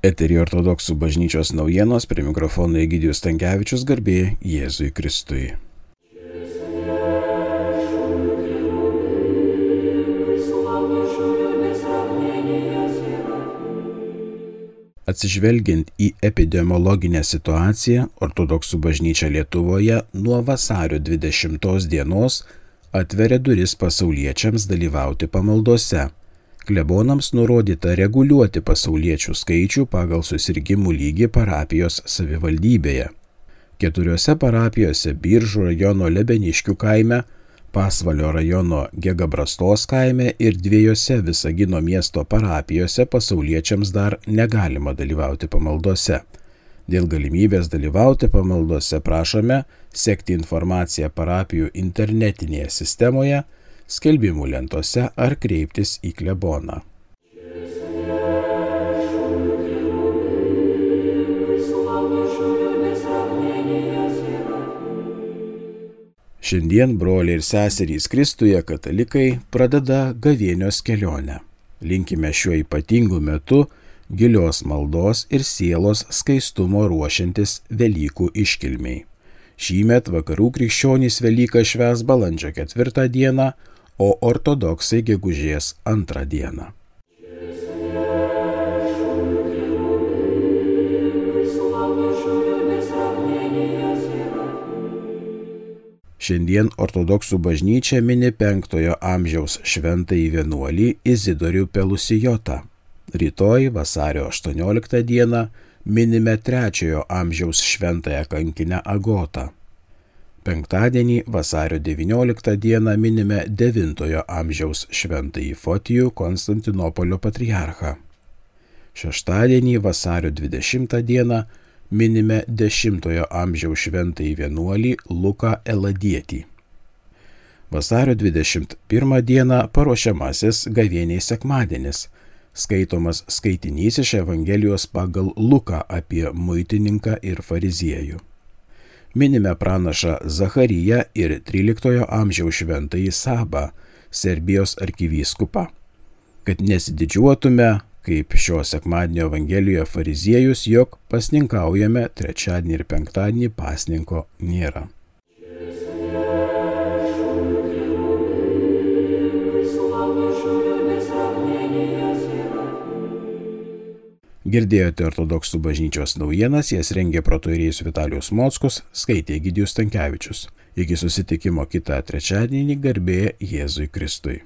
Eterį ortodoksų bažnyčios naujienos prie mikrofono Egidijus Tankievičius garbė Jėzui Kristui. Atsižvelgiant į epidemiologinę situaciją, ortodoksų bažnyčia Lietuvoje nuo vasario 20 dienos atveria duris pasauliečiams dalyvauti pamaldose. Klebonams nurodyta reguliuoti pasauliečių skaičių pagal susirgymų lygį parapijos savivaldybėje. Keturiose parapijose Biržų rajono Lebeniškių kaime Pasvalio rajono Gegabrastos kaime ir dviejose Visagino miesto parapijose pasauliečiams dar negalima dalyvauti pamaldose. Dėl galimybės dalyvauti pamaldose prašome sekti informaciją parapijų internetinėje sistemoje, skelbimų lentose ar kreiptis į kleboną. Šiandien broliai ir seserys Kristuje katalikai pradeda gavėnios kelionę. Linkime šiuo ypatingu metu gilios maldos ir sielos skaistumo ruošiantis Velykų iškilmiai. Šįmet vakarų krikščionys Velyką šves balandžio ketvirtą dieną, o ortodoksai gegužės antrą dieną. Šiandien ortodoksų bažnyčia mini penktojo amžiaus šventąjį vienuolį Izidorių Pelusijotą. Rytoj vasario 18 dieną minime trečiojo amžiaus šventąją kankinę Agotą. Penktadienį vasario 19 dieną minime devintojo amžiaus šventąjį Fotijų Konstantinopolio patriarchą. Šeštadienį vasario 20 dieną minime X amžiaus šventąjį vienuolį Luką Eladietį. Vasario 21 dieną paruošiamasis gavėniai sekmadienis, skaitomas skaitinys iš Evangelijos pagal Luką apie muitininką ir fariziejų. Minime pranašą Zacharyją ir 13 amžiaus šventąjį Sabą, Serbijos arkivyskupą. Kad nesididžiuotume, kaip šio sekmadienio Evangelijoje fariziejus, jog pasninkaujame trečiadienį ir penktadienį pasninko nėra. Girdėjote ortodoksų bažnyčios naujienas, jas rengė protoirėjus Vitalijus Mockus, skaitė Gidijus Tankievičius. Iki susitikimo kitą trečiadienį garbė Jėzui Kristui.